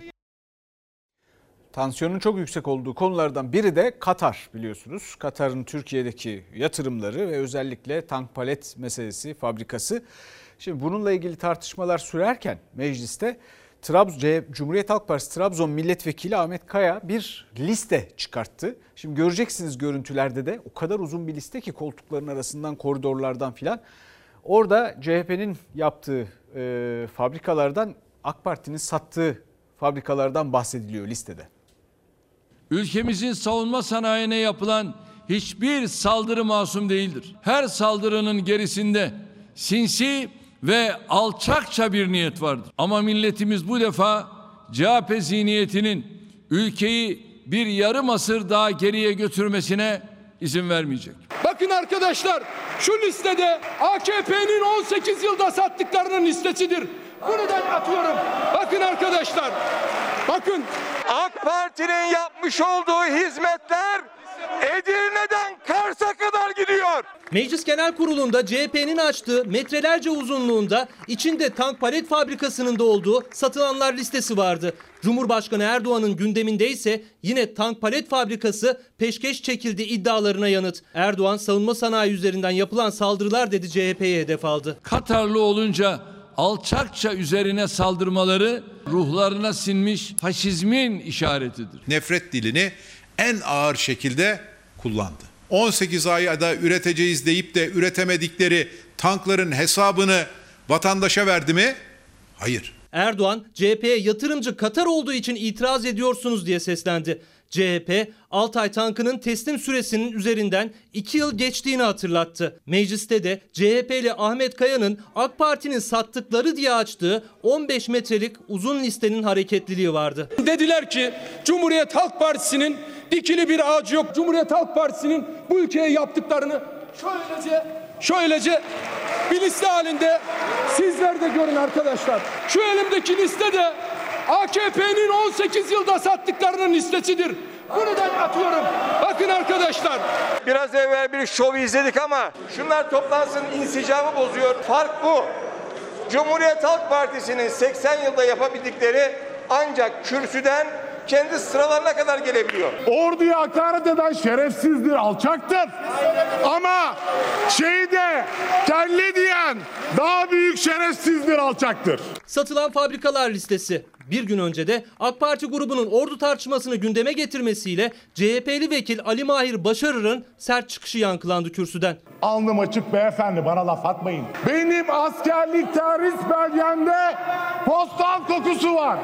Tansiyonun çok yüksek olduğu konulardan biri de Katar biliyorsunuz. Katar'ın Türkiye'deki yatırımları ve özellikle tank palet meselesi, fabrikası. Şimdi bununla ilgili tartışmalar sürerken mecliste Trabzon, Cumhuriyet Halk Partisi Trabzon Milletvekili Ahmet Kaya bir liste çıkarttı. Şimdi göreceksiniz görüntülerde de o kadar uzun bir liste ki koltukların arasından koridorlardan filan. Orada CHP'nin yaptığı e, fabrikalardan AK Parti'nin sattığı fabrikalardan bahsediliyor listede. Ülkemizin savunma sanayine yapılan hiçbir saldırı masum değildir. Her saldırının gerisinde sinsi ve alçakça bir niyet vardır. Ama milletimiz bu defa CHP zihniyetinin ülkeyi bir yarım asır daha geriye götürmesine izin vermeyecek. Bakın arkadaşlar şu listede AKP'nin 18 yılda sattıklarının listesidir. Buradan atıyorum. Bakın arkadaşlar. Bakın. AK Parti'nin yapmış olduğu hizmetler Edirne'den Kars'a kadar gidiyor. Meclis Genel Kurulu'nda CHP'nin açtığı metrelerce uzunluğunda içinde tank palet fabrikasının da olduğu satılanlar listesi vardı. Cumhurbaşkanı Erdoğan'ın gündeminde ise yine tank palet fabrikası peşkeş çekildi iddialarına yanıt. Erdoğan savunma sanayi üzerinden yapılan saldırılar dedi CHP'ye hedef aldı. Katarlı olunca alçakça üzerine saldırmaları ruhlarına sinmiş faşizmin işaretidir. Nefret dilini en ağır şekilde kullandı. 18 ayda üreteceğiz deyip de üretemedikleri tankların hesabını vatandaşa verdi mi? Hayır. Erdoğan CHP'ye yatırımcı Katar olduğu için itiraz ediyorsunuz diye seslendi. CHP Altay tankının teslim süresinin üzerinden 2 yıl geçtiğini hatırlattı. Mecliste de CHP'li Ahmet Kaya'nın AK Parti'nin sattıkları diye açtığı 15 metrelik uzun listenin hareketliliği vardı. Dediler ki Cumhuriyet Halk Partisi'nin dikili bir ağacı yok. Cumhuriyet Halk Partisi'nin bu ülkeye yaptıklarını şöylece şöylece bir liste halinde sizler de görün arkadaşlar. Şu elimdeki liste de AKP'nin 18 yılda sattıklarının listesidir. Buradan atıyorum. Bakın arkadaşlar. Biraz evvel bir şov izledik ama şunlar toplansın insicamı bozuyor. Fark bu. Cumhuriyet Halk Partisi'nin 80 yılda yapabildikleri ancak kürsüden kendi sıralarına kadar gelebiliyor. Orduya hakaret eden şerefsizdir, alçaktır. Ama şeyde kelle diyen daha büyük şerefsizdir, alçaktır. Satılan fabrikalar listesi. Bir gün önce de AK Parti grubunun ordu tartışmasını gündeme getirmesiyle CHP'li vekil Ali Mahir Başarır'ın sert çıkışı yankılandı kürsüden. Alnım açık beyefendi bana laf atmayın. Benim askerlik terhis belgemde postal kokusu var.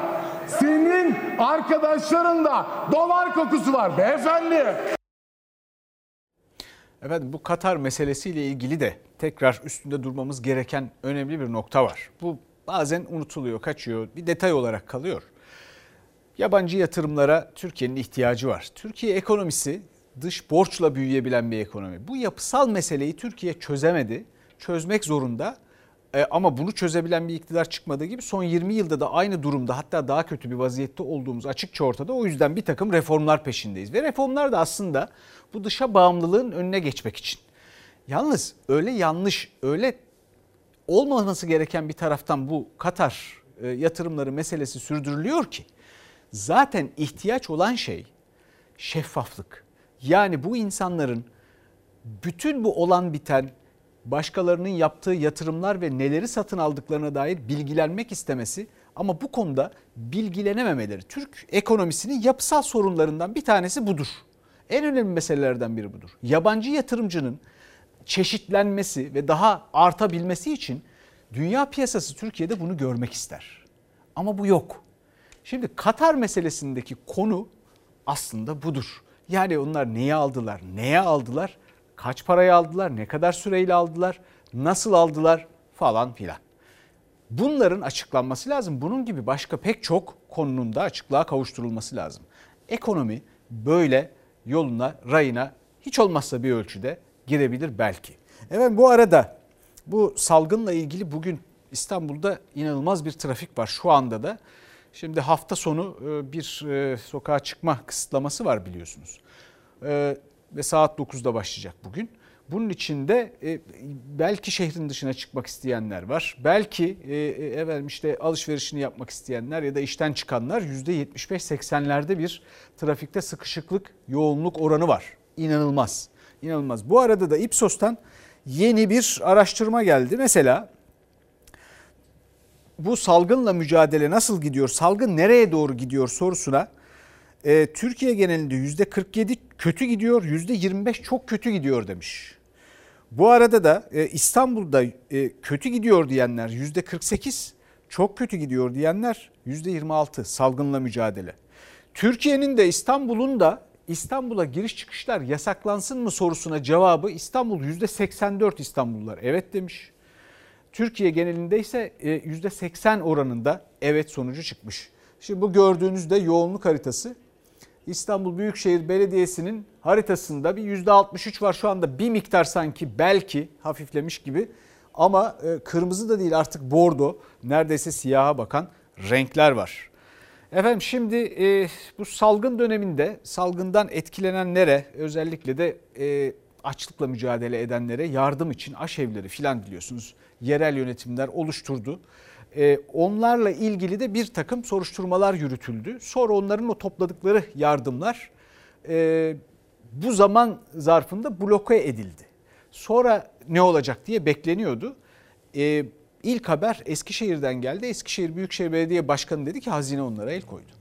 Senin arkadaşların da dolar kokusu var beyefendi. Efendim bu Katar meselesiyle ilgili de tekrar üstünde durmamız gereken önemli bir nokta var. Bu bazen unutuluyor, kaçıyor, bir detay olarak kalıyor. Yabancı yatırımlara Türkiye'nin ihtiyacı var. Türkiye ekonomisi dış borçla büyüyebilen bir ekonomi. Bu yapısal meseleyi Türkiye çözemedi. Çözmek zorunda. E, ama bunu çözebilen bir iktidar çıkmadığı gibi son 20 yılda da aynı durumda hatta daha kötü bir vaziyette olduğumuz açıkça ortada. O yüzden bir takım reformlar peşindeyiz. Ve reformlar da aslında bu dışa bağımlılığın önüne geçmek için. Yalnız öyle yanlış, öyle olmaması gereken bir taraftan bu Katar e, yatırımları meselesi sürdürülüyor ki zaten ihtiyaç olan şey şeffaflık. Yani bu insanların bütün bu olan biten başkalarının yaptığı yatırımlar ve neleri satın aldıklarına dair bilgilenmek istemesi ama bu konuda bilgilenememeleri Türk ekonomisinin yapısal sorunlarından bir tanesi budur. En önemli meselelerden biri budur. Yabancı yatırımcının çeşitlenmesi ve daha artabilmesi için dünya piyasası Türkiye'de bunu görmek ister. Ama bu yok. Şimdi Katar meselesindeki konu aslında budur. Yani onlar neyi aldılar, neye aldılar, kaç paraya aldılar, ne kadar süreyle aldılar, nasıl aldılar falan filan. Bunların açıklanması lazım. Bunun gibi başka pek çok konunun da açıklığa kavuşturulması lazım. Ekonomi böyle yoluna, rayına hiç olmazsa bir ölçüde girebilir belki. Evet bu arada bu salgınla ilgili bugün İstanbul'da inanılmaz bir trafik var şu anda da. Şimdi hafta sonu e, bir e, sokağa çıkma kısıtlaması var biliyorsunuz. E, ve saat 9'da başlayacak bugün. Bunun içinde belki şehrin dışına çıkmak isteyenler var. Belki efendim işte alışverişini yapmak isteyenler ya da işten çıkanlar %75-80'lerde bir trafikte sıkışıklık, yoğunluk oranı var. İnanılmaz. İnanılmaz. Bu arada da Ipsos'tan yeni bir araştırma geldi. Mesela bu salgınla mücadele nasıl gidiyor, salgın nereye doğru gidiyor sorusuna e, Türkiye genelinde %47 kötü gidiyor, %25 çok kötü gidiyor demiş. Bu arada da e, İstanbul'da e, kötü gidiyor diyenler %48, çok kötü gidiyor diyenler %26 salgınla mücadele. Türkiye'nin de İstanbul'un da İstanbul'a giriş çıkışlar yasaklansın mı sorusuna cevabı İstanbul %84 İstanbullular evet demiş. Türkiye genelinde ise %80 e, oranında evet sonucu çıkmış. Şimdi bu gördüğünüz de yoğunluk haritası. İstanbul Büyükşehir Belediyesi'nin haritasında bir %63 var şu anda bir miktar sanki belki hafiflemiş gibi ama e, kırmızı da değil artık bordo neredeyse siyaha bakan renkler var. Efendim şimdi e, bu salgın döneminde salgından etkilenenlere özellikle de e, açlıkla mücadele edenlere yardım için aşevleri filan biliyorsunuz yerel yönetimler oluşturdu. E, onlarla ilgili de bir takım soruşturmalar yürütüldü. Sonra onların o topladıkları yardımlar e, bu zaman zarfında bloke edildi. Sonra ne olacak diye bekleniyordu. E, İlk haber Eskişehir'den geldi. Eskişehir Büyükşehir Belediye Başkanı dedi ki hazine onlara el koydu.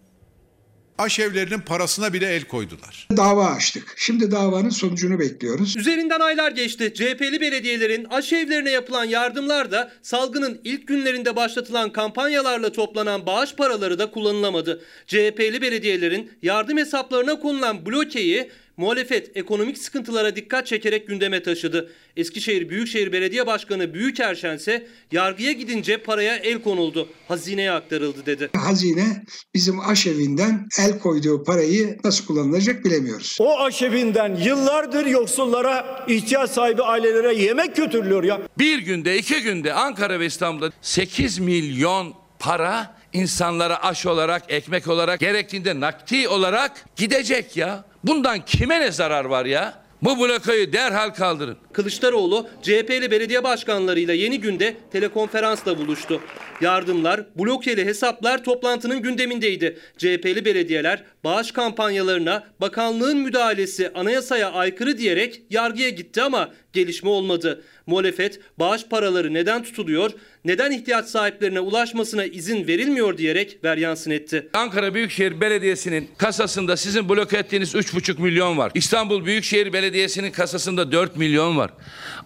Aşevlerinin parasına bile el koydular. Dava açtık. Şimdi davanın sonucunu bekliyoruz. Üzerinden aylar geçti. CHP'li belediyelerin aşevlerine yapılan yardımlar da salgının ilk günlerinde başlatılan kampanyalarla toplanan bağış paraları da kullanılamadı. CHP'li belediyelerin yardım hesaplarına konulan blokeyi Muhalefet ekonomik sıkıntılara dikkat çekerek gündeme taşıdı. Eskişehir Büyükşehir Belediye Başkanı Büyükerşen ise yargıya gidince paraya el konuldu. Hazineye aktarıldı dedi. Hazine bizim aşevinden el koyduğu parayı nasıl kullanılacak bilemiyoruz. O aşevinden yıllardır yoksullara, ihtiyaç sahibi ailelere yemek götürülüyor ya. Bir günde, iki günde Ankara ve İstanbul'da 8 milyon para insanlara aş olarak, ekmek olarak, gerektiğinde nakdi olarak gidecek ya. Bundan kime ne zarar var ya? Bu blokayı derhal kaldırın. Kılıçdaroğlu CHP'li belediye başkanlarıyla yeni günde telekonferansla buluştu. Yardımlar, blokeli hesaplar toplantının gündemindeydi. CHP'li belediyeler bağış kampanyalarına bakanlığın müdahalesi anayasaya aykırı diyerek yargıya gitti ama gelişme olmadı. Muhalefet bağış paraları neden tutuluyor, neden ihtiyaç sahiplerine ulaşmasına izin verilmiyor diyerek veryansın etti. Ankara Büyükşehir Belediyesi'nin kasasında sizin bloke ettiğiniz 3,5 milyon var. İstanbul Büyükşehir Belediyesi'nin kasasında 4 milyon var.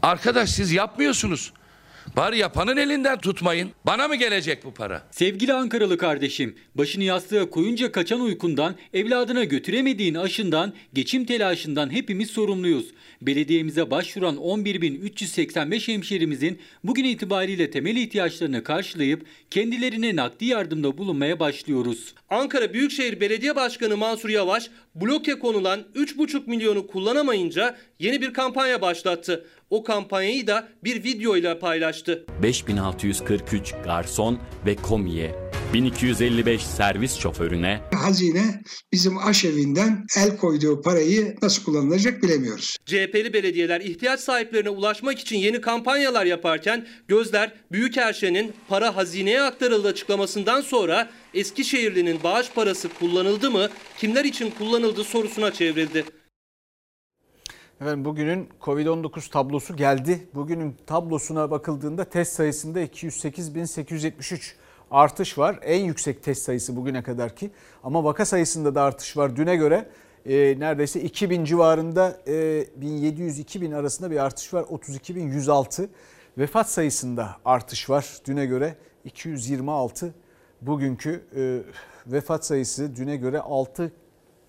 Arkadaş siz yapmıyorsunuz. Bari yapanın elinden tutmayın. Bana mı gelecek bu para? Sevgili Ankaralı kardeşim, başını yastığa koyunca kaçan uykundan, evladına götüremediğin aşından, geçim telaşından hepimiz sorumluyuz. Belediyemize başvuran 11.385 hemşerimizin bugün itibariyle temel ihtiyaçlarını karşılayıp kendilerine nakdi yardımda bulunmaya başlıyoruz. Ankara Büyükşehir Belediye Başkanı Mansur Yavaş bloke konulan 3,5 milyonu kullanamayınca yeni bir kampanya başlattı. O kampanyayı da bir video ile paylaştı. 5643 garson ve komiye 1255 servis şoförüne hazine bizim aşevinden el koyduğu parayı nasıl kullanılacak bilemiyoruz. CHP'li belediyeler ihtiyaç sahiplerine ulaşmak için yeni kampanyalar yaparken gözler Büyükerşen'in para hazineye aktarıldı açıklamasından sonra Eskişehirli'nin bağış parası kullanıldı mı, kimler için kullanıldı sorusuna çevrildi. Efendim bugünün Covid-19 tablosu geldi. Bugünün tablosuna bakıldığında test sayısında 208.873 artış var. En yüksek test sayısı bugüne kadar ki. Ama vaka sayısında da artış var. Düne göre e, neredeyse 2000 civarında e, 1700-2000 arasında bir artış var. 32.106 vefat sayısında artış var. Düne göre 226 bugünkü e, vefat sayısı düne göre 6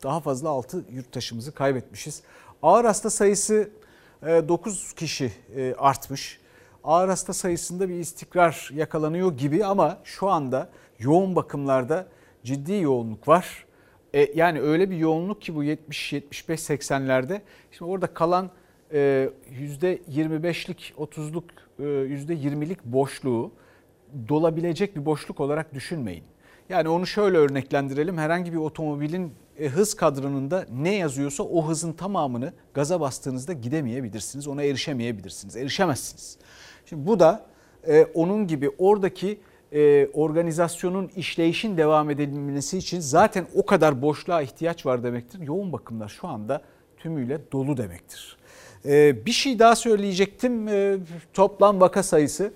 daha fazla 6 yurttaşımızı kaybetmişiz. Ağır hasta sayısı 9 e, kişi e, artmış. Ağır hasta sayısında bir istikrar yakalanıyor gibi ama şu anda yoğun bakımlarda ciddi yoğunluk var. E, yani öyle bir yoğunluk ki bu 70 75 80'lerde. Şimdi orada kalan %25'lik 30'luk %20'lik boşluğu dolabilecek bir boşluk olarak düşünmeyin. Yani onu şöyle örneklendirelim. Herhangi bir otomobilin e, hız kadranında ne yazıyorsa o hızın tamamını gaza bastığınızda gidemeyebilirsiniz. Ona erişemeyebilirsiniz. Erişemezsiniz. Şimdi bu da e, onun gibi oradaki e, organizasyonun işleyişin devam edilmesi için zaten o kadar boşluğa ihtiyaç var demektir. Yoğun bakımlar şu anda tümüyle dolu demektir. bir şey daha söyleyecektim. toplam vaka sayısı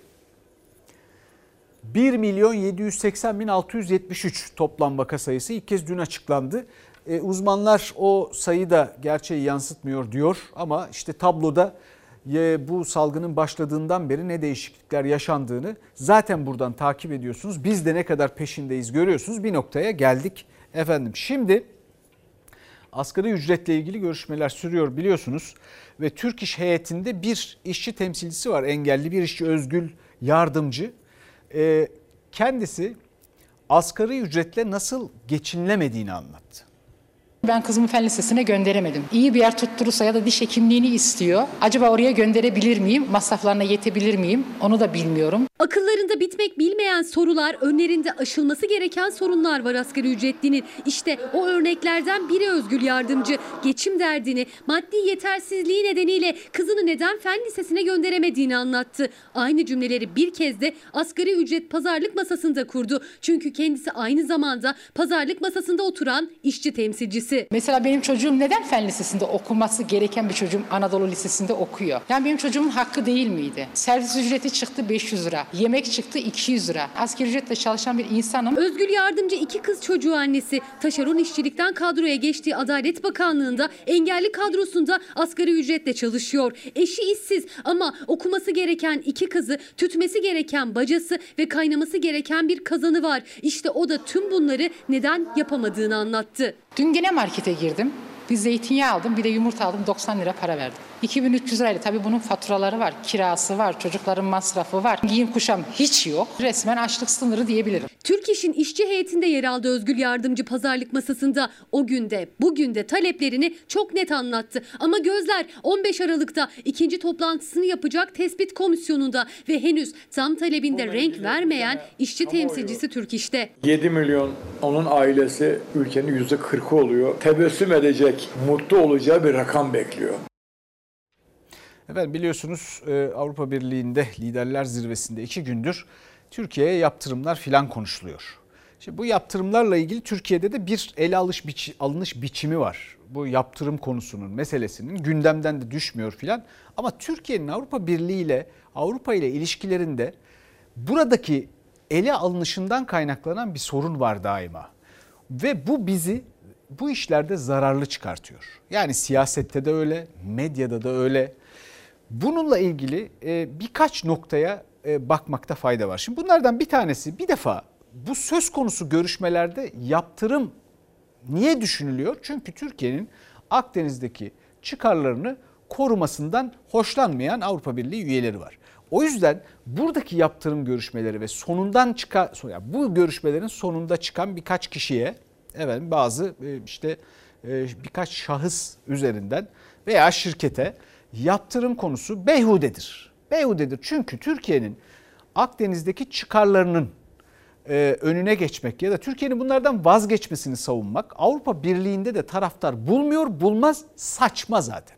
1 milyon 780 bin 673 toplam vaka sayısı ilk kez dün açıklandı. E, uzmanlar o sayı da gerçeği yansıtmıyor diyor ama işte tabloda e, bu salgının başladığından beri ne değişiklikler yaşandığını zaten buradan takip ediyorsunuz. Biz de ne kadar peşindeyiz görüyorsunuz. Bir noktaya geldik efendim. Şimdi asgari ücretle ilgili görüşmeler sürüyor biliyorsunuz ve Türk İş heyetinde bir işçi temsilcisi var engelli bir işçi Özgül Yardımcı. E, kendisi asgari ücretle nasıl geçinilemediğini anlattı. Ben kızımı fen lisesine gönderemedim. İyi bir yer tutturursa ya da diş hekimliğini istiyor. Acaba oraya gönderebilir miyim? Masraflarına yetebilir miyim? Onu da bilmiyorum. Akıllarında bitmek bilmeyen sorular, önlerinde aşılması gereken sorunlar var asgari ücretlinin. İşte o örneklerden biri Özgül Yardımcı. Geçim derdini, maddi yetersizliği nedeniyle kızını neden fen lisesine gönderemediğini anlattı. Aynı cümleleri bir kez de asgari ücret pazarlık masasında kurdu. Çünkü kendisi aynı zamanda pazarlık masasında oturan işçi temsilcisi lisesi. Mesela benim çocuğum neden fen lisesinde okuması gereken bir çocuğum Anadolu Lisesi'nde okuyor? Yani benim çocuğumun hakkı değil miydi? Servis ücreti çıktı 500 lira. Yemek çıktı 200 lira. Asgari ücretle çalışan bir insanım. Özgül Yardımcı iki kız çocuğu annesi. Taşeron işçilikten kadroya geçtiği Adalet Bakanlığı'nda engelli kadrosunda asgari ücretle çalışıyor. Eşi işsiz ama okuması gereken iki kızı, tütmesi gereken bacası ve kaynaması gereken bir kazanı var. İşte o da tüm bunları neden yapamadığını anlattı. Dün gene markete girdim. Bir zeytinyağı aldım bir de yumurta aldım 90 lira para verdim. 2300 lirayla tabii bunun faturaları var, kirası var, çocukların masrafı var. Giyim kuşam hiç yok. Resmen açlık sınırı diyebilirim. Türk İş'in işçi heyetinde yer aldı Özgül Yardımcı pazarlık masasında. O günde, bugün de taleplerini çok net anlattı. Ama gözler 15 Aralık'ta ikinci toplantısını yapacak tespit komisyonunda ve henüz tam talebinde renk vermeyen işçi temsilcisi Türk İş'te. 7 milyon onun ailesi ülkenin %40'ı oluyor. Tebessüm edecek, mutlu olacağı bir rakam bekliyor. Efendim biliyorsunuz e, Avrupa Birliği'nde liderler zirvesinde iki gündür Türkiye'ye yaptırımlar filan konuşuluyor. Şimdi bu yaptırımlarla ilgili Türkiye'de de bir ele alış biçi, alınış biçimi var. Bu yaptırım konusunun meselesinin gündemden de düşmüyor filan. Ama Türkiye'nin Avrupa Birliği ile Avrupa ile ilişkilerinde buradaki ele alınışından kaynaklanan bir sorun var daima. Ve bu bizi bu işlerde zararlı çıkartıyor. Yani siyasette de öyle, medyada da öyle, Bununla ilgili e, birkaç noktaya e, bakmakta fayda var. Şimdi bunlardan bir tanesi bir defa bu söz konusu görüşmelerde yaptırım niye düşünülüyor? Çünkü Türkiye'nin Akdeniz'deki çıkarlarını korumasından hoşlanmayan Avrupa Birliği üyeleri var. O yüzden buradaki yaptırım görüşmeleri ve sonundan çıkan bu görüşmelerin sonunda çıkan birkaç kişiye evet bazı e, işte birkaç şahıs üzerinden veya şirkete yaptırım konusu beyhudedir. Beyhudedir çünkü Türkiye'nin Akdeniz'deki çıkarlarının e, önüne geçmek ya da Türkiye'nin bunlardan vazgeçmesini savunmak Avrupa Birliği'nde de taraftar bulmuyor, bulmaz saçma zaten.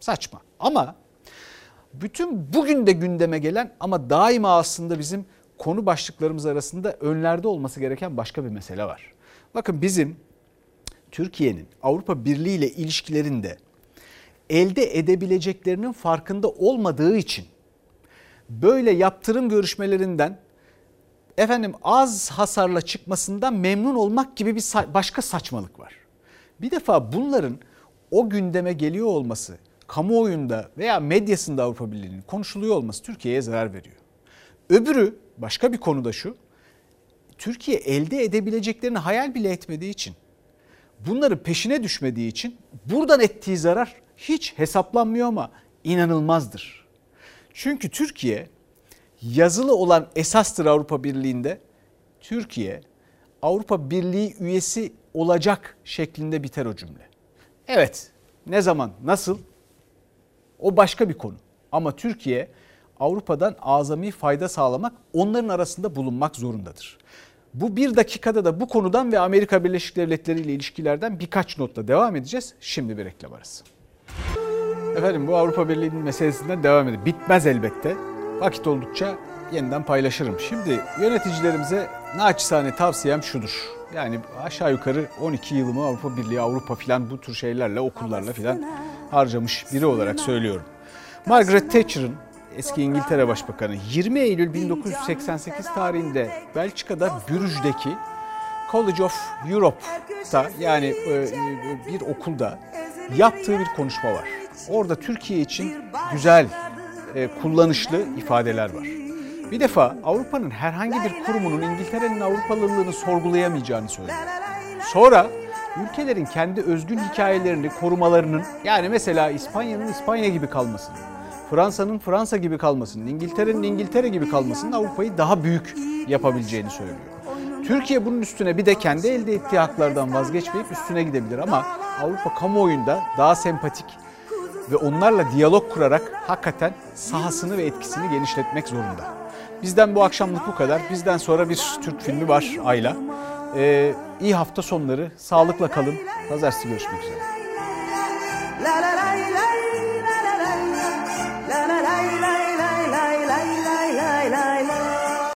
Saçma. Ama bütün bugün de gündeme gelen ama daima aslında bizim konu başlıklarımız arasında önlerde olması gereken başka bir mesele var. Bakın bizim Türkiye'nin Avrupa Birliği ile ilişkilerinde elde edebileceklerinin farkında olmadığı için böyle yaptırım görüşmelerinden efendim az hasarla çıkmasından memnun olmak gibi bir başka saçmalık var. Bir defa bunların o gündeme geliyor olması, kamuoyunda veya medyasında Avrupa Birliği'nin konuşuluyor olması Türkiye'ye zarar veriyor. Öbürü başka bir konu da şu. Türkiye elde edebileceklerini hayal bile etmediği için, bunların peşine düşmediği için buradan ettiği zarar hiç hesaplanmıyor ama inanılmazdır. Çünkü Türkiye yazılı olan esastır Avrupa Birliği'nde. Türkiye Avrupa Birliği üyesi olacak şeklinde biter o cümle. Evet ne zaman nasıl o başka bir konu. Ama Türkiye Avrupa'dan azami fayda sağlamak onların arasında bulunmak zorundadır. Bu bir dakikada da bu konudan ve Amerika Birleşik Devletleri ile ilişkilerden birkaç notla devam edeceğiz. Şimdi bir reklam arası. Efendim bu Avrupa Birliği'nin meselesinden devam ediyor. Bitmez elbette. Vakit oldukça yeniden paylaşırım. Şimdi yöneticilerimize naçizane tavsiyem şudur. Yani aşağı yukarı 12 yılımı Avrupa Birliği, Avrupa filan bu tür şeylerle, okullarla filan harcamış biri olarak söylüyorum. Margaret Thatcher'ın eski İngiltere Başbakanı 20 Eylül 1988 tarihinde Belçika'da Brüj'deki College of Europe'da yani e, bir okulda yaptığı bir konuşma var. Orada Türkiye için güzel, e, kullanışlı ifadeler var. Bir defa Avrupa'nın herhangi bir kurumunun İngiltere'nin Avrupalılığını sorgulayamayacağını söylüyor. Sonra ülkelerin kendi özgün hikayelerini korumalarının yani mesela İspanya'nın İspanya gibi kalmasını, Fransa'nın Fransa gibi kalmasının, İngiltere'nin İngiltere gibi kalmasının Avrupa'yı daha büyük yapabileceğini söylüyor. Türkiye bunun üstüne bir de kendi elde ettiği haklardan vazgeçmeyip üstüne gidebilir ama Avrupa kamuoyunda daha sempatik ve onlarla diyalog kurarak hakikaten sahasını ve etkisini genişletmek zorunda. Bizden bu akşamlık bu kadar. Bizden sonra bir Türk filmi var Ayla. Ee, iyi hafta sonları. Sağlıkla kalın. Pazartesi görüşmek üzere. Island.